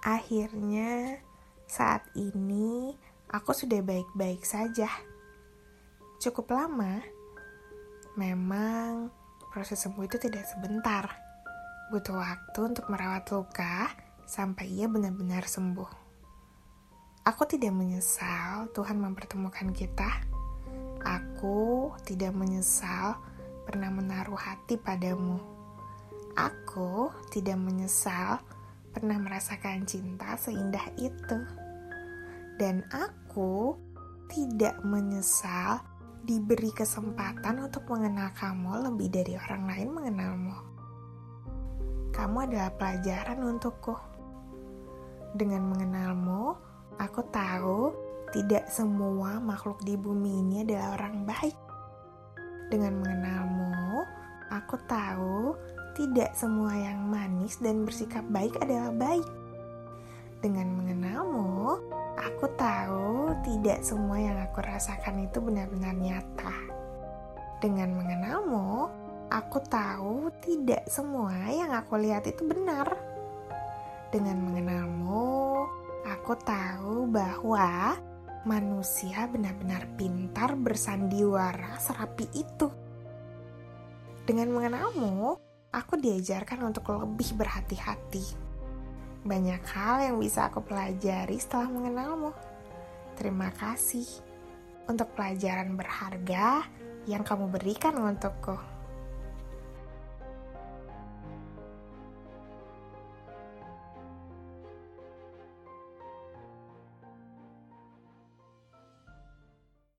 Akhirnya, saat ini aku sudah baik-baik saja. Cukup lama, memang proses sembuh itu tidak sebentar. Butuh waktu untuk merawat luka sampai ia benar-benar sembuh. Aku tidak menyesal Tuhan mempertemukan kita. Aku tidak menyesal pernah menaruh hati padamu. Aku tidak menyesal pernah merasakan cinta seindah itu. Dan aku tidak menyesal diberi kesempatan untuk mengenal kamu lebih dari orang lain mengenalmu. Kamu adalah pelajaran untukku. Dengan mengenalmu, aku tahu tidak semua makhluk di bumi ini adalah orang baik. Dengan mengenalmu, aku tahu tidak semua yang manis dan bersikap baik adalah baik. Dengan mengenalmu, aku tahu tidak semua yang aku rasakan itu benar-benar nyata. Dengan mengenalmu, aku tahu tidak semua yang aku lihat itu benar. Dengan mengenalmu, aku tahu bahwa manusia benar-benar pintar bersandiwara serapi itu. Dengan mengenalmu, aku diajarkan untuk lebih berhati-hati. Banyak hal yang bisa aku pelajari setelah mengenalmu. Terima kasih untuk pelajaran berharga yang kamu berikan untukku.